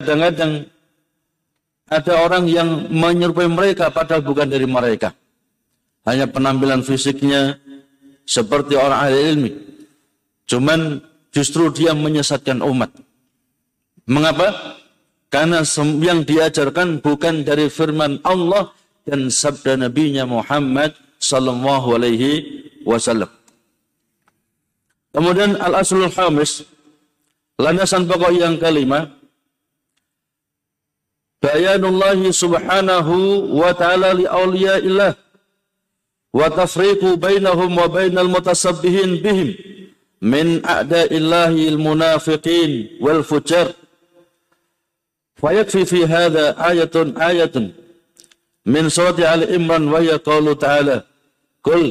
kadang-kadang ada orang yang menyerupai mereka padahal bukan dari mereka. Hanya penampilan fisiknya seperti orang ahli ilmi. Cuman justru dia menyesatkan umat. Mengapa? Karena yang diajarkan bukan dari firman Allah dan sabda Nabi Muhammad sallallahu alaihi wasallam. Kemudian al-aslul khamis, landasan pokok yang kelima, bayanullahi subhanahu wa ta'ala li awliya'illah wa tafriqu bainahum wa bainal mutasabbihin bihim min a'da'illahi al-munafiqin wal fujar فيكفي في هذا آية آية من سورة آل عمران وهي قوله تعالى قل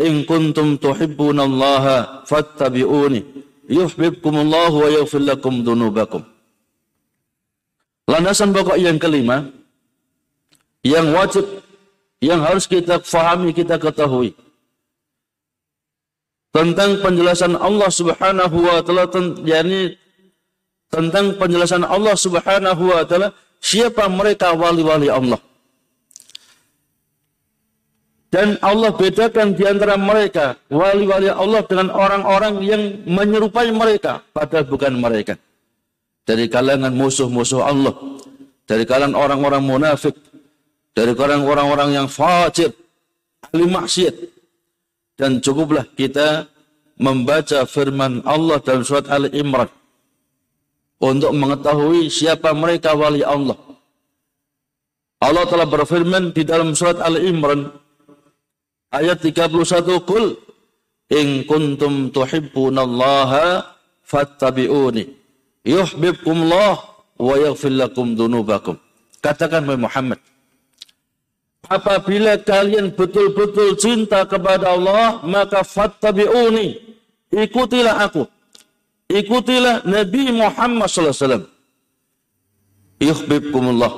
إن كنتم تحبون الله فاتبعوني يحببكم الله ويغفر لكم ذنوبكم Landasan pokok yang kelima yang wajib yang harus kita fahami, kita ketahui tentang penjelasan Allah Subhanahu wa taala yakni tentang penjelasan Allah Subhanahu wa taala siapa mereka wali-wali Allah. Dan Allah bedakan di antara mereka wali-wali Allah dengan orang-orang yang menyerupai mereka padahal bukan mereka dari kalangan musuh-musuh Allah, dari kalangan orang-orang munafik, dari kalangan orang-orang yang fajir, ahli maksiat. Dan cukuplah kita membaca firman Allah dalam surat Al Imran. Untuk mengetahui siapa mereka wali Allah. Allah telah berfirman di dalam surat Al Imran ayat 31 kul in kuntum tuhibbunallaha fattabi'uni yuhibbukumullah wa yaghfir lakum dzunubakum. Katakan Muhammad, apabila kalian betul-betul cinta kepada Allah, maka fattabi'uni. Ikutilah aku. Ikutilah Nabi Muhammad SAW. Yuhibbukumullah.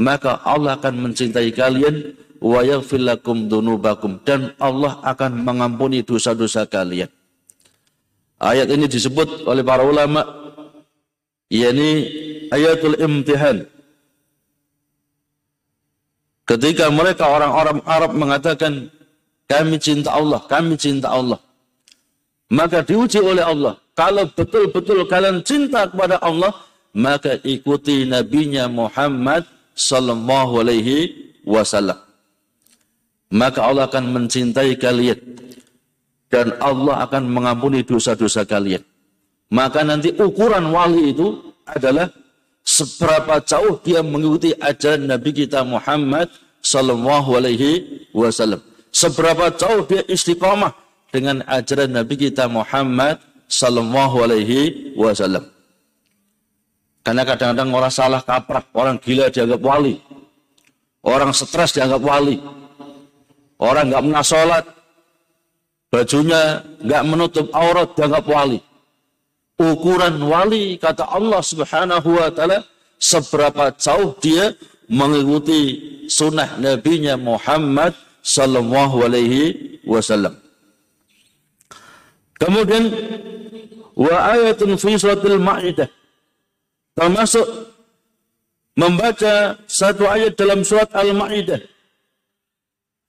Maka Allah akan mencintai kalian wa yaghfir lakum dzunubakum dan Allah akan mengampuni dosa-dosa kalian. Ayat ini disebut oleh para ulama yakni ayatul imtihan. Ketika mereka orang-orang Arab mengatakan kami cinta Allah, kami cinta Allah. Maka diuji oleh Allah. Kalau betul-betul kalian cinta kepada Allah, maka ikuti nabinya Muhammad sallallahu alaihi wasallam. Maka Allah akan mencintai kalian dan Allah akan mengampuni dosa-dosa kalian. Maka nanti ukuran wali itu adalah seberapa jauh dia mengikuti ajaran Nabi kita Muhammad sallallahu alaihi wasallam. Seberapa jauh dia istiqamah dengan ajaran Nabi kita Muhammad sallallahu alaihi wasallam. Karena kadang-kadang orang salah kaprah, orang gila dianggap wali. Orang stres dianggap wali. Orang nggak pernah bajunya nggak menutup aurat dianggap wali ukuran wali kata Allah Subhanahu wa taala seberapa jauh dia mengikuti sunnah nabinya Muhammad sallallahu alaihi wasallam. Kemudian wa ayatun fi suratul Maidah termasuk membaca satu ayat dalam surat Al-Maidah.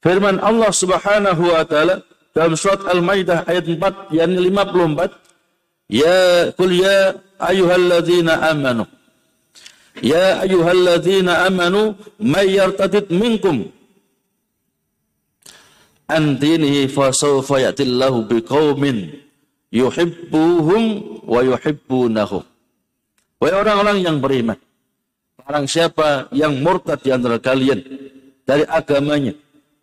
Firman Allah Subhanahu wa taala dalam surat Al-Maidah ayat 4 yakni 54 Ya kul ya ayyuhalladzina amanu. Ya ayyuhalladzina amanu may yartadid minkum an dinihi fa sawfa ya'tillahu biqaumin yuhibbuhum wa yuhibbunahu. Wahai orang-orang yang beriman, orang siapa yang murtad di antara kalian dari agamanya,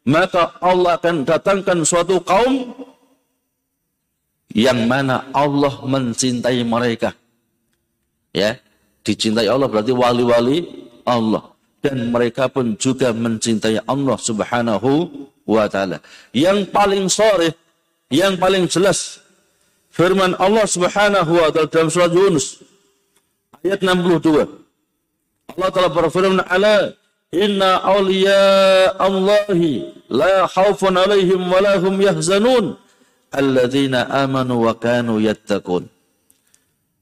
maka Allah akan datangkan suatu kaum yang mana Allah mencintai mereka. Ya, dicintai Allah berarti wali-wali Allah dan mereka pun juga mencintai Allah Subhanahu wa taala. Yang paling sore, yang paling jelas firman Allah Subhanahu wa taala dalam surat Yunus ayat 62. Allah telah berfirman ala inna awliya Allahi la khaufun alaihim wa lahum yahzanun alladzina amanu wa kanu yattaqun.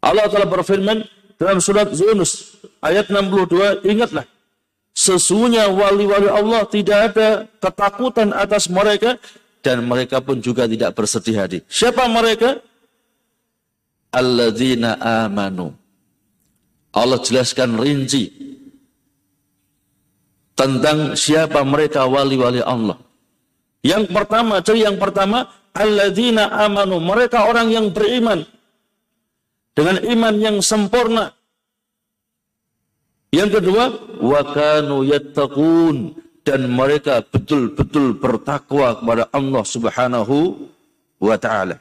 Allah telah berfirman, dalam surat Yunus ayat 62, ingatlah sesungguhnya wali-wali Allah tidak ada ketakutan atas mereka dan mereka pun juga tidak bersedih hati. Siapa mereka? Alladzina amanu. Allah jelaskan rinci tentang siapa mereka wali-wali Allah. Yang pertama, ciri yang pertama, alladzina amanu. Mereka orang yang beriman dengan iman yang sempurna. Yang kedua, wa kanu yattaqun dan mereka betul-betul bertakwa kepada Allah Subhanahu wa taala.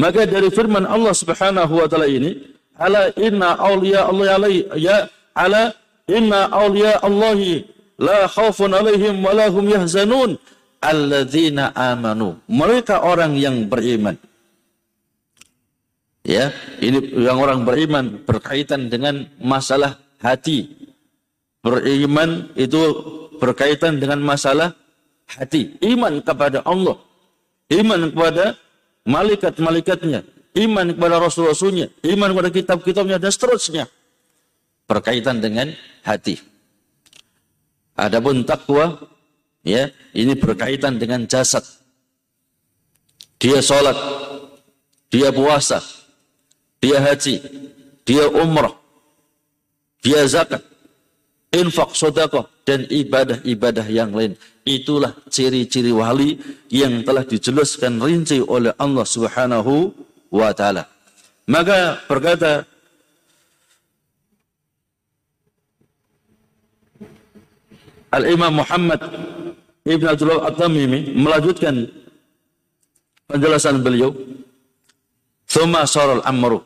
Maka dari firman Allah Subhanahu wa taala ini, ala inna awliya Allah ya ala inna awliya Allah la khaufun alaihim wa lahum yahzanun alladzina amanu. Mereka orang yang beriman. Ya, ini yang orang beriman berkaitan dengan masalah hati. Beriman itu berkaitan dengan masalah hati. Iman kepada Allah. Iman kepada malaikat-malaikatnya. Iman kepada rasul-rasulnya. Iman kepada kitab-kitabnya dan seterusnya. Berkaitan dengan hati. Adapun takwa, ya, ini berkaitan dengan jasad. Dia sholat, dia puasa, dia haji, dia umrah, dia zakat, infak, sodakoh, dan ibadah-ibadah yang lain. Itulah ciri-ciri wali yang telah dijelaskan rinci oleh Allah Subhanahu wa taala. Maka berkata Al-Imam Muhammad Ibn Abdullah At-Tamimi melanjutkan penjelasan beliau. Thumma saral amru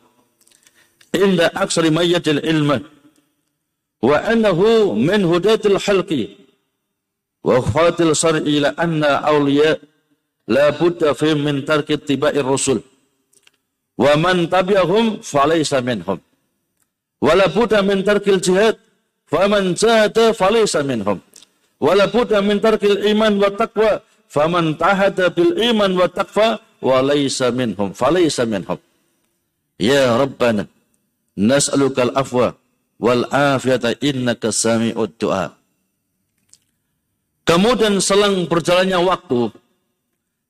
inda aksari mayyatil ilma wa annahu min hudatil halqi wa khatil sar'i ila anna awliya la budda fi min tarki tibai rusul wa man tabi'ahum falaysa minhum wa la budda min tarkil jihad faman jahada falaysa minhum wa la budda min tarkil iman wa taqwa faman tahada bil iman wa taqwa wa laysa minhum falaysa minhum ya rabbana nas'alukal afwa wal afiyata innaka sami'ud du'a. Kemudian selang berjalannya waktu,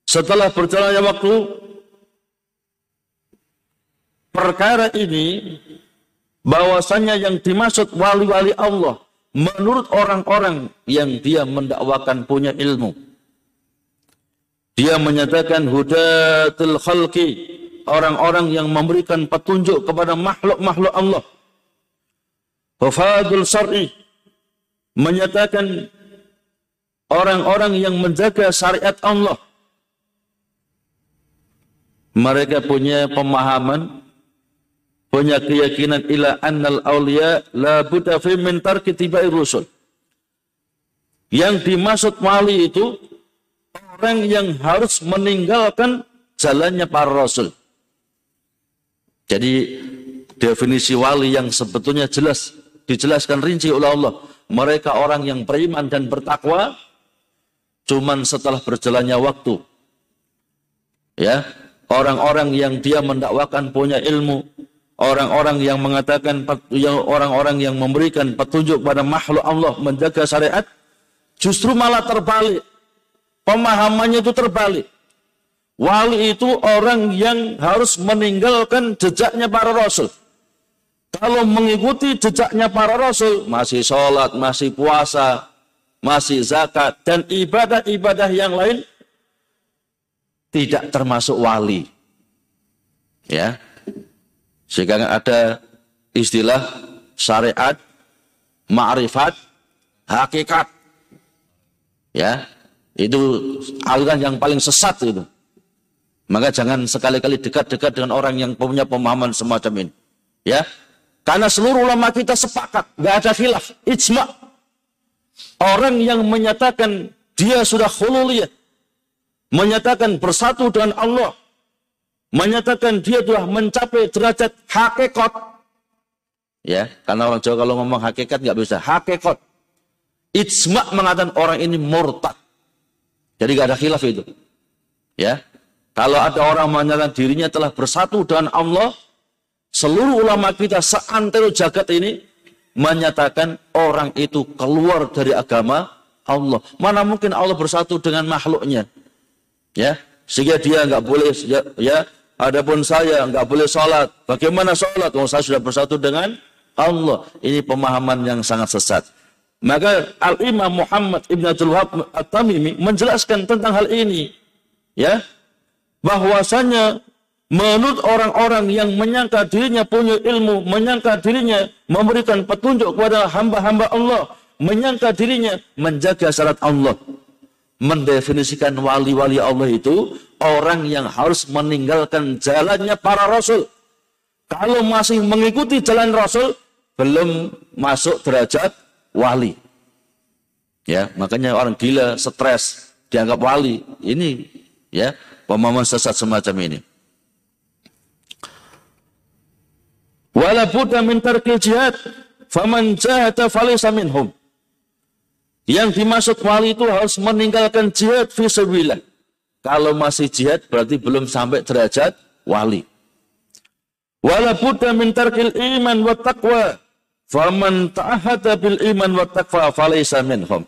setelah berjalannya waktu, perkara ini bahwasanya yang dimaksud wali-wali Allah menurut orang-orang yang dia mendakwakan punya ilmu. Dia menyatakan hudatul khalqi orang-orang yang memberikan petunjuk kepada makhluk-makhluk Allah. Hufadul syar'i menyatakan orang-orang yang menjaga syariat Allah. Mereka punya pemahaman, punya keyakinan ila annal awliya la buddha fi min rusul. Yang dimaksud wali itu orang yang harus meninggalkan jalannya para rasul. Jadi definisi wali yang sebetulnya jelas dijelaskan rinci oleh Allah. Mereka orang yang beriman dan bertakwa cuman setelah berjalannya waktu. Ya, orang-orang yang dia mendakwakan punya ilmu, orang-orang yang mengatakan orang-orang yang memberikan petunjuk pada makhluk Allah menjaga syariat justru malah terbalik. Pemahamannya itu terbalik. Wali itu orang yang harus meninggalkan jejaknya para rasul. Kalau mengikuti jejaknya para rasul, masih sholat, masih puasa, masih zakat, dan ibadah-ibadah yang lain, tidak termasuk wali. Ya, sehingga ada istilah syariat, ma'rifat, hakikat. Ya, itu aliran yang paling sesat itu. Maka jangan sekali-kali dekat-dekat dengan orang yang punya pemahaman semacam ini. Ya, karena seluruh ulama kita sepakat, nggak ada khilaf, ijma. Orang yang menyatakan dia sudah khululiyah, menyatakan bersatu dengan Allah, menyatakan dia telah mencapai derajat hakikat. Ya, karena orang Jawa kalau ngomong hakikat nggak bisa, hakikat. Ijma mengatakan orang ini murtad. Jadi nggak ada khilaf itu. Ya, kalau ada orang menyatakan dirinya telah bersatu dengan Allah, seluruh ulama kita seantero jagat ini menyatakan orang itu keluar dari agama Allah. Mana mungkin Allah bersatu dengan makhluknya? Ya, sehingga dia nggak boleh ya, ya adapun saya nggak boleh sholat. Bagaimana sholat? Oh, saya sudah bersatu dengan Allah. Ini pemahaman yang sangat sesat. Maka Al-Imam Muhammad Ibn Abdul Wahab At-Tamimi menjelaskan tentang hal ini. Ya, bahwasanya menurut orang-orang yang menyangka dirinya punya ilmu, menyangka dirinya memberikan petunjuk kepada hamba-hamba Allah, menyangka dirinya menjaga syarat Allah. Mendefinisikan wali-wali Allah itu orang yang harus meninggalkan jalannya para rasul. Kalau masih mengikuti jalan rasul, belum masuk derajat wali. Ya, makanya orang gila, stres, dianggap wali. Ini ya, pemahaman sesat semacam ini. Wala budda min tarkil jihad faman jahata falaysa minhum. Yang dimaksud wali itu harus meninggalkan jihad fisabilillah. Kalau masih jihad berarti belum sampai derajat wali. Wala budda min tarkil iman wa taqwa Faman ta'ahada bil iman wa taqwa falaysa minhum.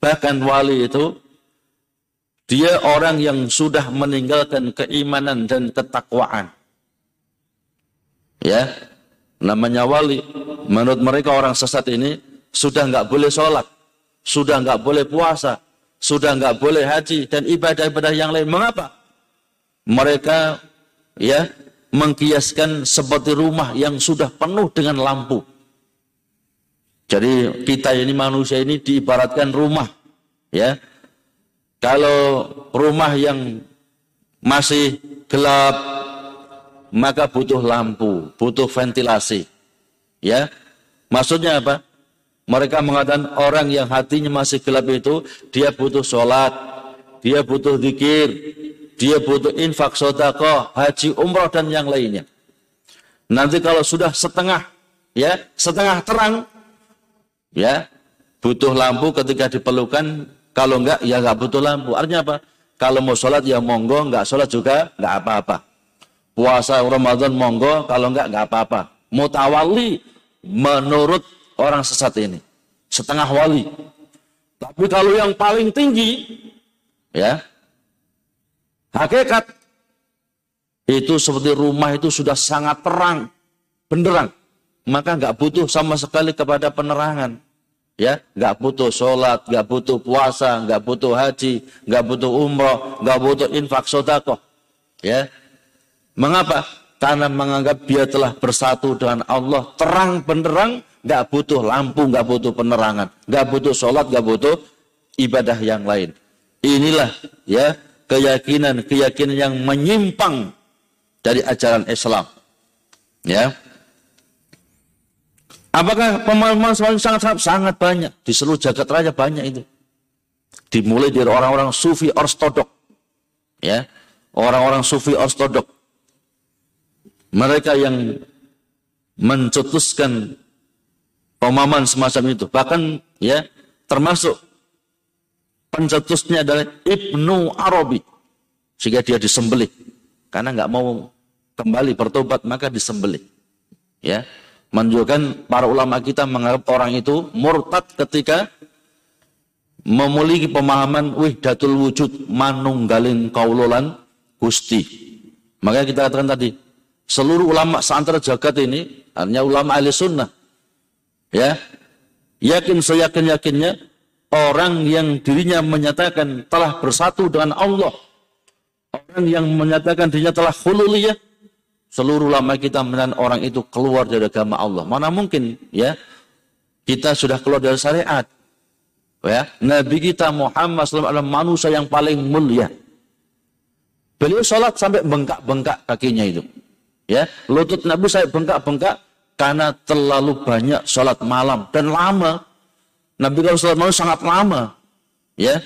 Bahkan wali itu dia orang yang sudah meninggalkan keimanan dan ketakwaan. Ya, namanya wali. Menurut mereka orang sesat ini sudah nggak boleh sholat, sudah nggak boleh puasa, sudah nggak boleh haji dan ibadah-ibadah yang lain. Mengapa? Mereka ya mengkiaskan seperti rumah yang sudah penuh dengan lampu. Jadi kita ini manusia ini diibaratkan rumah, ya. Kalau rumah yang masih gelap, maka butuh lampu, butuh ventilasi, ya. Maksudnya apa? Mereka mengatakan orang yang hatinya masih gelap itu, dia butuh sholat, dia butuh zikir, dia butuh infak, sodako, haji, umroh, dan yang lainnya. Nanti kalau sudah setengah, ya, setengah terang, ya, butuh lampu ketika diperlukan, kalau enggak, ya enggak butuh lampu. Artinya apa? Kalau mau sholat, ya monggo, enggak sholat juga, enggak apa-apa. Puasa Ramadan monggo, kalau enggak, enggak apa-apa. Mutawali menurut orang sesat ini. Setengah wali. Tapi kalau yang paling tinggi, ya, Hakikat itu seperti rumah itu sudah sangat terang, benderang. Maka nggak butuh sama sekali kepada penerangan. Ya, nggak butuh sholat, nggak butuh puasa, nggak butuh haji, nggak butuh umroh, nggak butuh infak sodakoh. Ya, mengapa? Karena menganggap dia telah bersatu dengan Allah, terang benderang, nggak butuh lampu, nggak butuh penerangan, nggak butuh sholat, nggak butuh ibadah yang lain. Inilah ya keyakinan-keyakinan yang menyimpang dari ajaran Islam. Ya. Apakah pemahaman sangat, sangat sangat banyak di seluruh jagat raya banyak itu. Dimulai dari orang-orang sufi ortodok. Ya. Orang-orang sufi ortodok. Mereka yang mencetuskan pemahaman semacam itu. Bahkan ya termasuk pencetusnya adalah Ibnu Arabi. Sehingga dia disembelih. Karena nggak mau kembali bertobat maka disembelih. Ya, menunjukkan para ulama kita menganggap orang itu murtad ketika memiliki pemahaman wihdatul wujud manunggalin kaulolan gusti. Maka kita katakan tadi, seluruh ulama seantara jagat ini, artinya ulama ahli sunnah, ya, yakin seyakin yakinnya orang yang dirinya menyatakan telah bersatu dengan Allah, orang yang menyatakan dirinya telah hululiyah, seluruh lama kita menahan orang itu keluar dari agama Allah. Mana mungkin ya kita sudah keluar dari syariat. Ya, Nabi kita Muhammad SAW adalah manusia yang paling mulia. Beliau sholat sampai bengkak-bengkak kakinya itu. Ya, lutut Nabi saya bengkak-bengkak karena terlalu banyak sholat malam dan lama. Nabi kalau sholat malam sangat lama. Ya,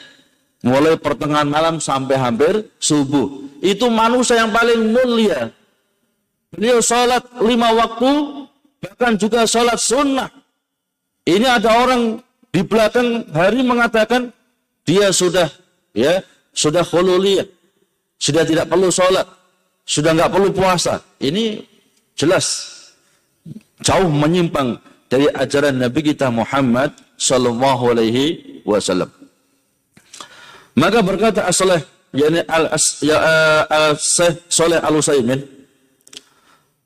mulai pertengahan malam sampai hampir subuh. Itu manusia yang paling mulia. Beliau sholat lima waktu, bahkan juga sholat sunnah. Ini ada orang di belakang hari mengatakan dia sudah ya sudah khululiyah, sudah tidak perlu sholat, sudah nggak perlu puasa. Ini jelas jauh menyimpang dari ajaran Nabi kita Muhammad sallallahu alaihi wasallam. Maka berkata As-Saleh yakni al ya, al Saleh Al Utsaimin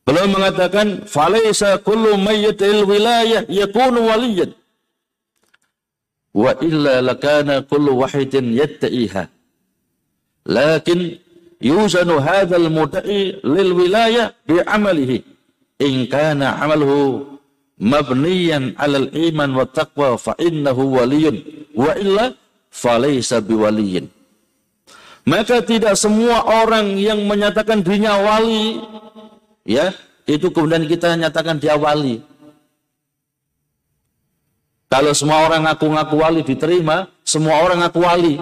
beliau mengatakan falaisa kullu mayyitil wilayah yakunu waliyan wa illa lakana kullu wahidin yatta'iha lakin yuzanu hadzal mudai lil wilayah bi amalihi in kana amaluhu mabniyan alal iman wa taqwa fa innahu waliyun. Wa illa falaysa biwaliyin. Maka tidak semua orang yang menyatakan dirinya wali ya itu kemudian kita nyatakan dia wali. Kalau semua orang ngaku-ngaku wali diterima semua orang ngaku wali.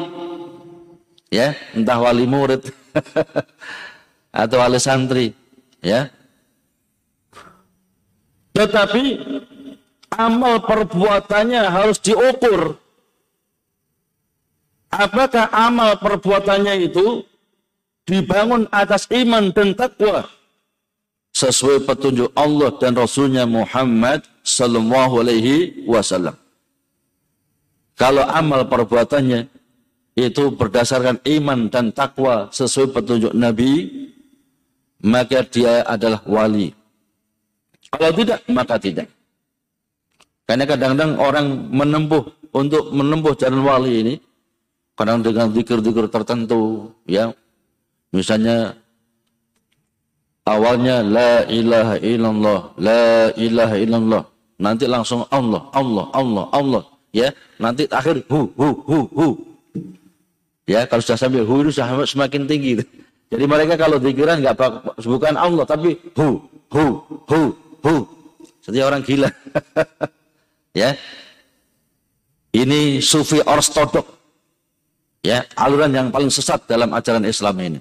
Ya entah wali murid atau wali santri ya tetapi amal perbuatannya harus diukur apakah amal perbuatannya itu dibangun atas iman dan takwa sesuai petunjuk Allah dan Rasulnya Muhammad Sallallahu Alaihi Wasallam. Kalau amal perbuatannya itu berdasarkan iman dan takwa sesuai petunjuk Nabi, maka dia adalah wali. Kalau tidak, maka tidak. Karena kadang-kadang orang menempuh untuk menempuh jalan wali ini, kadang dengan zikir-zikir tertentu, ya. Misalnya awalnya la ilaha illallah, la ilaha illallah. Nanti langsung Allah, Allah, Allah, Allah, ya. Nanti akhir hu hu hu hu. Ya, kalau sudah sampai hu itu semakin tinggi. Jadi mereka kalau zikiran nggak bukan Allah tapi hu hu hu hu. Setiap orang gila. ya. Ini sufi ortodok. Ya, aliran yang paling sesat dalam ajaran Islam ini.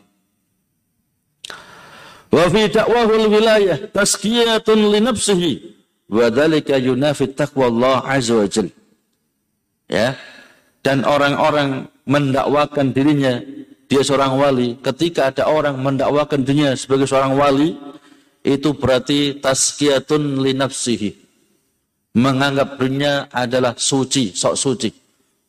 Wa fi da'wahul wilayah tazkiyatun li nafsihi wa dzalika yunafi taqwa Allah azza wa jalla. Ya. Dan orang-orang mendakwakan dirinya dia seorang wali ketika ada orang mendakwakan dirinya sebagai seorang wali itu berarti tazkiyatun li nafsihi. Menganggap dirinya adalah suci sok suci.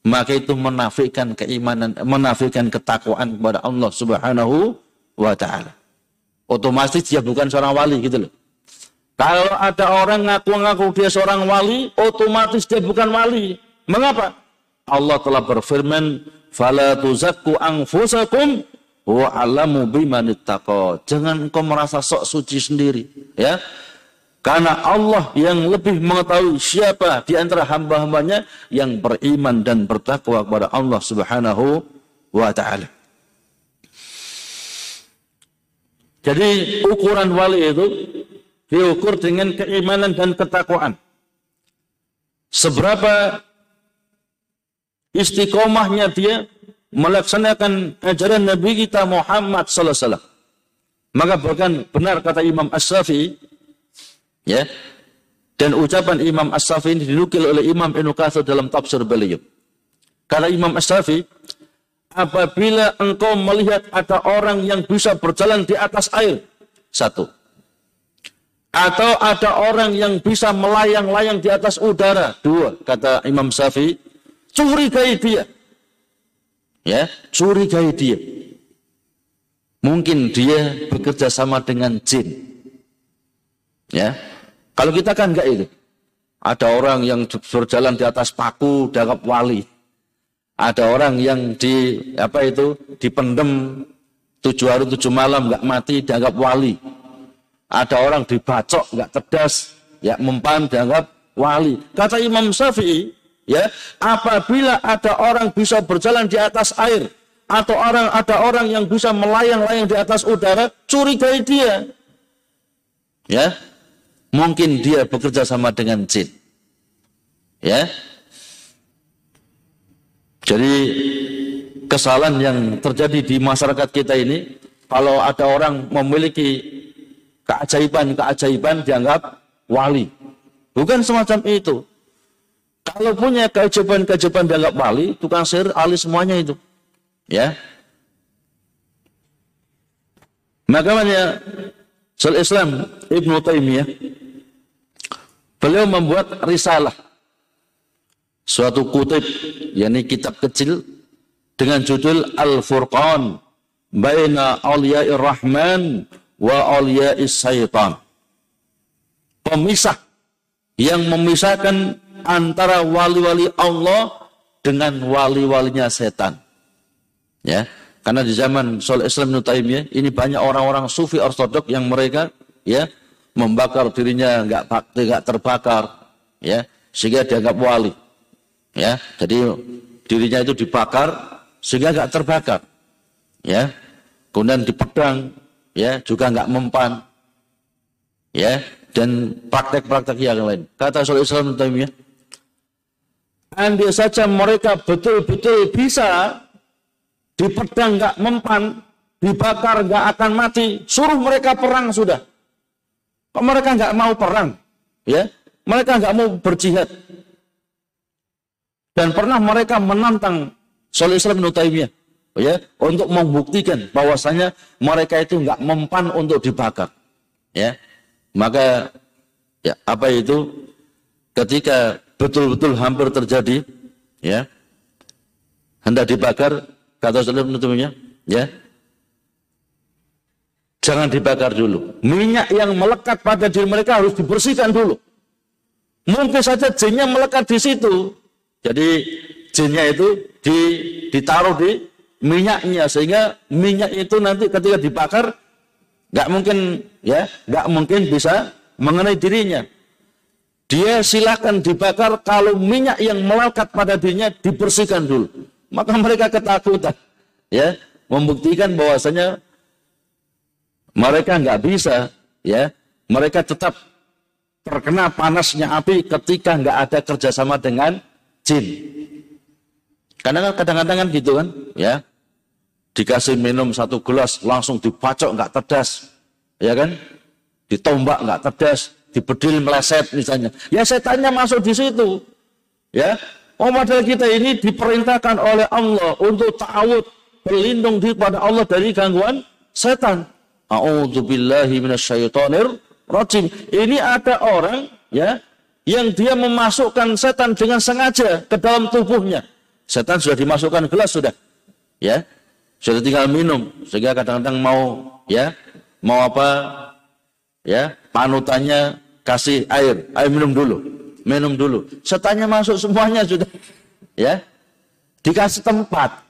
Maka itu menafikan keimanan menafikan ketakwaan kepada Allah Subhanahu wa taala. Otomatis dia bukan seorang wali gitu loh. Kalau ada orang ngaku-ngaku dia seorang wali otomatis dia bukan wali. Mengapa? Allah telah berfirman fala tuzakku anfusakum wa alamu bimanittaqo. Jangan engkau merasa sok suci sendiri, ya. Karena Allah yang lebih mengetahui siapa di antara hamba-hambanya yang beriman dan bertakwa kepada Allah Subhanahu wa taala. Jadi ukuran wali itu diukur dengan keimanan dan ketakwaan. Seberapa istiqomahnya dia melaksanakan ajaran Nabi kita Muhammad sallallahu alaihi wasallam. Maka bahkan benar kata Imam As-Safi ya. Dan ucapan Imam As-Safi ini dinukil oleh Imam Ibnu dalam tafsir beliau. Kata Imam As-Safi, apabila engkau melihat ada orang yang bisa berjalan di atas air, satu. Atau ada orang yang bisa melayang-layang di atas udara, dua. Kata Imam Syafi'i, Curigai dia. Ya, curigai dia. Mungkin dia bekerja sama dengan jin. Ya. Kalau kita kan enggak itu. Ada orang yang berjalan di atas paku dianggap wali. Ada orang yang di apa itu dipendem tujuh hari tujuh malam nggak mati dianggap wali. Ada orang dibacok nggak cerdas ya mempan dianggap wali. Kata Imam Syafi'i, ya apabila ada orang bisa berjalan di atas air atau orang ada orang yang bisa melayang-layang di atas udara curigai dia. Ya mungkin dia bekerja sama dengan jin. Ya. Jadi kesalahan yang terjadi di masyarakat kita ini kalau ada orang memiliki keajaiban-keajaiban dianggap wali. Bukan semacam itu kalau punya keajaiban-keajaiban dianggap wali, tukang sihir, ahli semuanya itu. Ya. Makanya Syul Islam Ibnu Taimiyah beliau membuat risalah suatu kutip yakni kitab kecil dengan judul Al-Furqan baina awliya'ir rahman wa awliya'is syaitan. Pemisah yang memisahkan antara wali-wali Allah dengan wali-walinya setan. Ya, karena di zaman Sol Islam Nutaimiyah ini banyak orang-orang sufi ortodok yang mereka ya membakar dirinya nggak tidak terbakar ya sehingga dianggap wali. Ya jadi dirinya itu dibakar sehingga nggak terbakar. Ya kemudian dipedang ya juga nggak mempan. Ya dan praktek-praktek yang lain. Kata Sol Islam Nutaimiyah andai saja mereka betul-betul bisa dipedang nggak mempan, dibakar nggak akan mati, suruh mereka perang sudah. Kok mereka nggak mau perang? Ya, mereka nggak mau berjihad. Dan pernah mereka menantang Soleh Islam Nutaimiyah, ya, untuk membuktikan bahwasanya mereka itu nggak mempan untuk dibakar. Ya, maka ya apa itu ketika betul-betul hampir terjadi ya. Hendak dibakar kata Rasulullah penutupnya ya. Jangan dibakar dulu. Minyak yang melekat pada diri mereka harus dibersihkan dulu. Mungkin saja jinnya melekat di situ. Jadi jinnya itu di, ditaruh di minyaknya sehingga minyak itu nanti ketika dibakar nggak mungkin ya nggak mungkin bisa mengenai dirinya dia silakan dibakar kalau minyak yang melekat pada dirinya dibersihkan dulu. Maka mereka ketakutan. Ya, membuktikan bahwasanya mereka nggak bisa, ya, mereka tetap terkena panasnya api ketika nggak ada kerjasama dengan jin. Kadang kadang-kadang kan gitu kan, ya, dikasih minum satu gelas langsung dibacok nggak terdas, ya kan, ditombak nggak terdas, dibedil meleset misalnya. Ya setannya masuk di situ. Ya. Oh padahal kita ini diperintahkan oleh Allah untuk ta'awud, berlindung di pada Allah dari gangguan setan. A'udzubillahi minasyaitonir rajim. Ini ada orang ya yang dia memasukkan setan dengan sengaja ke dalam tubuhnya. Setan sudah dimasukkan gelas sudah. Ya. Sudah tinggal minum sehingga kadang-kadang mau ya mau apa ya panutannya kasih air, air minum dulu, minum dulu. Setannya masuk semuanya sudah, ya, dikasih tempat.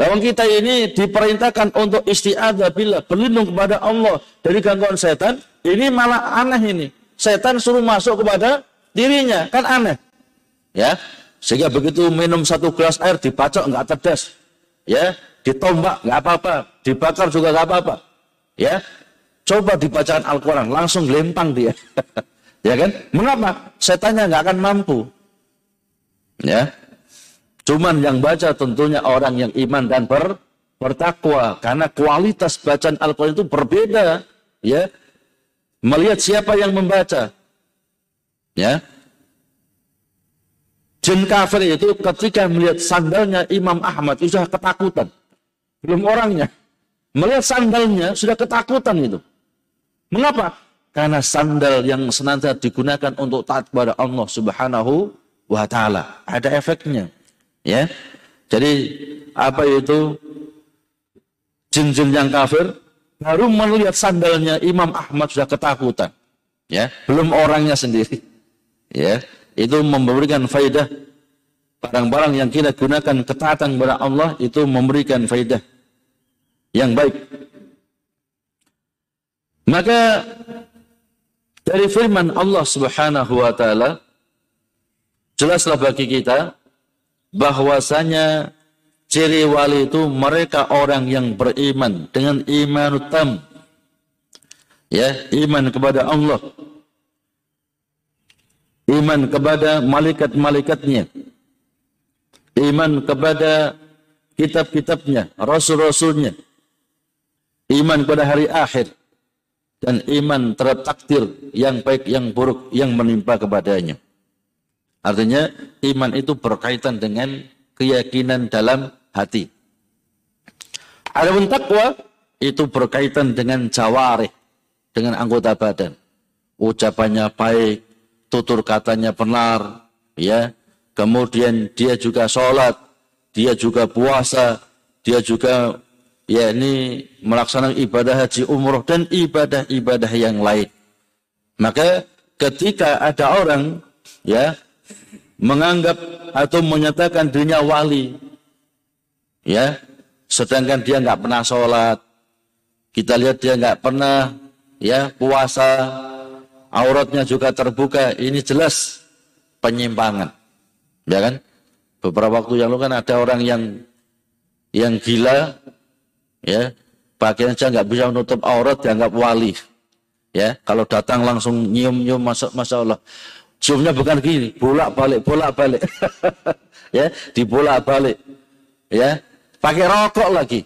Lawan kita ini diperintahkan untuk istiadah bila berlindung kepada Allah dari gangguan setan, ini malah aneh ini. Setan suruh masuk kepada dirinya, kan aneh. Ya, sehingga begitu minum satu gelas air dibacok nggak cerdas. Ya, ditombak nggak apa-apa, dibakar juga nggak apa-apa. Ya, Coba dibacakan Al-Quran, langsung lempang dia. ya kan? Mengapa? Setannya nggak akan mampu. Ya. Cuman yang baca tentunya orang yang iman dan ber, bertakwa. Karena kualitas bacaan Al-Quran itu berbeda. Ya. Melihat siapa yang membaca. Ya. Jin kafir itu ketika melihat sandalnya Imam Ahmad itu sudah ketakutan. Belum orangnya. Melihat sandalnya sudah ketakutan itu. Mengapa? Karena sandal yang senantiasa digunakan untuk taat kepada Allah Subhanahu wa taala. Ada efeknya. Ya. Jadi apa itu jin-jin yang kafir baru melihat sandalnya Imam Ahmad sudah ketakutan. Ya, belum orangnya sendiri. Ya, itu memberikan faidah barang-barang yang kita gunakan ketaatan kepada Allah itu memberikan faidah yang baik maka dari firman Allah Subhanahu wa taala jelaslah bagi kita bahwasanya ciri wali itu mereka orang yang beriman dengan iman utam ya iman kepada Allah. Iman kepada malaikat-malaikatnya. Iman kepada kitab-kitabnya rasul-rasulnya. Iman kepada hari akhir dan iman terhadap takdir yang baik, yang buruk yang menimpa kepadanya. Artinya iman itu berkaitan dengan keyakinan dalam hati. Adapun takwa itu berkaitan dengan jawarih. dengan anggota badan. Ucapannya baik, tutur katanya benar, ya. Kemudian dia juga sholat, dia juga puasa, dia juga ya ini melaksanakan ibadah haji umroh dan ibadah-ibadah yang lain. Maka ketika ada orang ya menganggap atau menyatakan dirinya wali, ya, sedangkan dia nggak pernah sholat, kita lihat dia nggak pernah ya puasa, auratnya juga terbuka, ini jelas penyimpangan. Ya kan? Beberapa waktu yang lalu kan ada orang yang yang gila, ya, pakaian aja nggak bisa menutup aurat dianggap wali. Ya, kalau datang langsung nyium-nyium masuk masya Allah. Ciumnya bukan gini, bolak balik, bolak balik. ya, dibolak balik. Ya, pakai rokok lagi.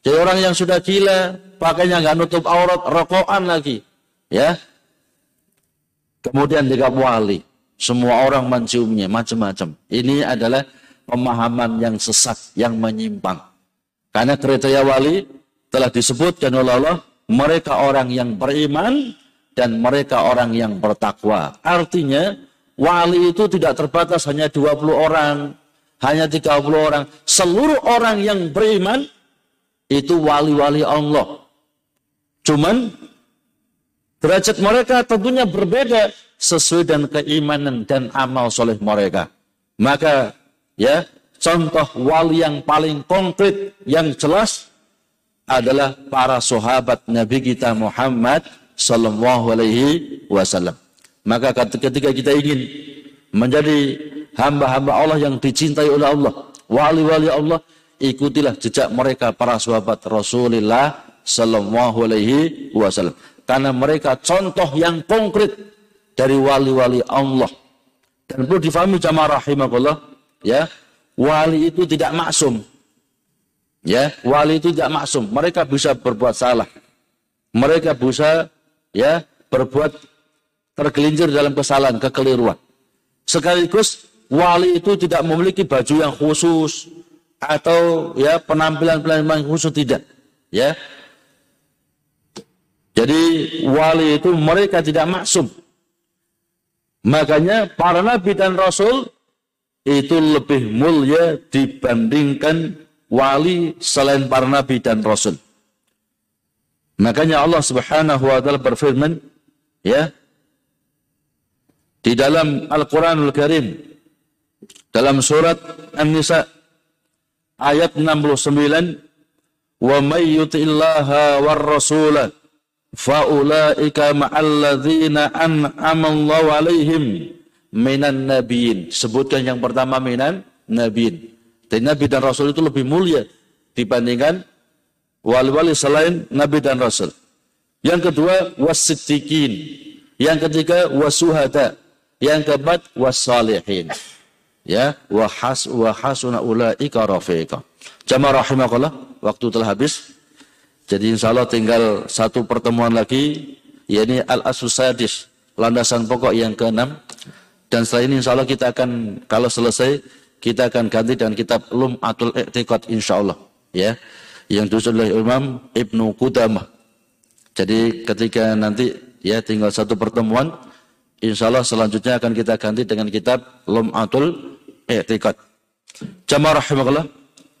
Jadi orang yang sudah gila, pakainya nggak nutup aurat, rokokan lagi. Ya, kemudian dianggap wali. Semua orang menciumnya, macam-macam. Ini adalah pemahaman yang sesat, yang menyimpang. Karena kriteria wali telah disebutkan oleh Allah, mereka orang yang beriman dan mereka orang yang bertakwa. Artinya, wali itu tidak terbatas hanya 20 orang, hanya 30 orang. Seluruh orang yang beriman itu wali-wali Allah. Cuman derajat mereka tentunya berbeda sesuai dengan keimanan dan amal soleh mereka. Maka ya contoh wali yang paling konkret yang jelas adalah para sahabat Nabi kita Muhammad Sallallahu Alaihi Wasallam. Maka ketika kita ingin menjadi hamba-hamba Allah yang dicintai oleh Allah, wali-wali Allah, ikutilah jejak mereka para sahabat Rasulullah Sallallahu Alaihi Wasallam. Karena mereka contoh yang konkret dari wali-wali Allah. Dan perlu difahami jamaah rahimahullah, ya, wali itu tidak maksum. Ya, wali itu tidak maksum. Mereka bisa berbuat salah. Mereka bisa ya berbuat tergelincir dalam kesalahan, kekeliruan. Sekaligus wali itu tidak memiliki baju yang khusus atau ya penampilan-penampilan khusus tidak. Ya. Jadi wali itu mereka tidak maksum. Makanya para nabi dan rasul itu lebih mulia dibandingkan wali selain para nabi dan rasul. Makanya Allah Subhanahu wa taala berfirman ya di dalam Al-Qur'anul Karim dalam surat An-Nisa ayat 69 wa may yuti'illaha war rasulah faulaika ma'alladzina an'amallahu alaihim minan nabiyin. Sebutkan yang pertama minan nabiyin. Dan nabi dan rasul itu lebih mulia dibandingkan wali-wali selain nabi dan rasul. Yang kedua wasiddiqin. Yang ketiga wasuhada. Yang keempat wasalihin. Ya, wa has wa hasuna ulaika rafiqa. Jamaah rahimakallah, waktu telah habis. Jadi insya Allah tinggal satu pertemuan lagi, yakni Al-Asusadis, landasan pokok yang keenam. Dan setelah ini insya Allah kita akan, kalau selesai, kita akan ganti dengan kitab Lum Atul I'tiqad insya Allah. Ya, yang ditulis oleh Imam Ibnu Qudamah. Jadi ketika nanti ya tinggal satu pertemuan, insya Allah selanjutnya akan kita ganti dengan kitab Lum Atul. Jamaah rahimahullah.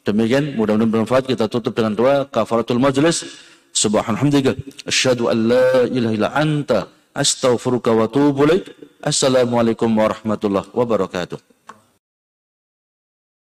Demikian mudah-mudahan bermanfaat kita tutup dengan doa kafaratul majlis. Subhanallah. Asyhadu an la ilaha illa anta astaghfiruka wa atubu ilaik. Assalamualaikum warahmatullahi wabarakatuh.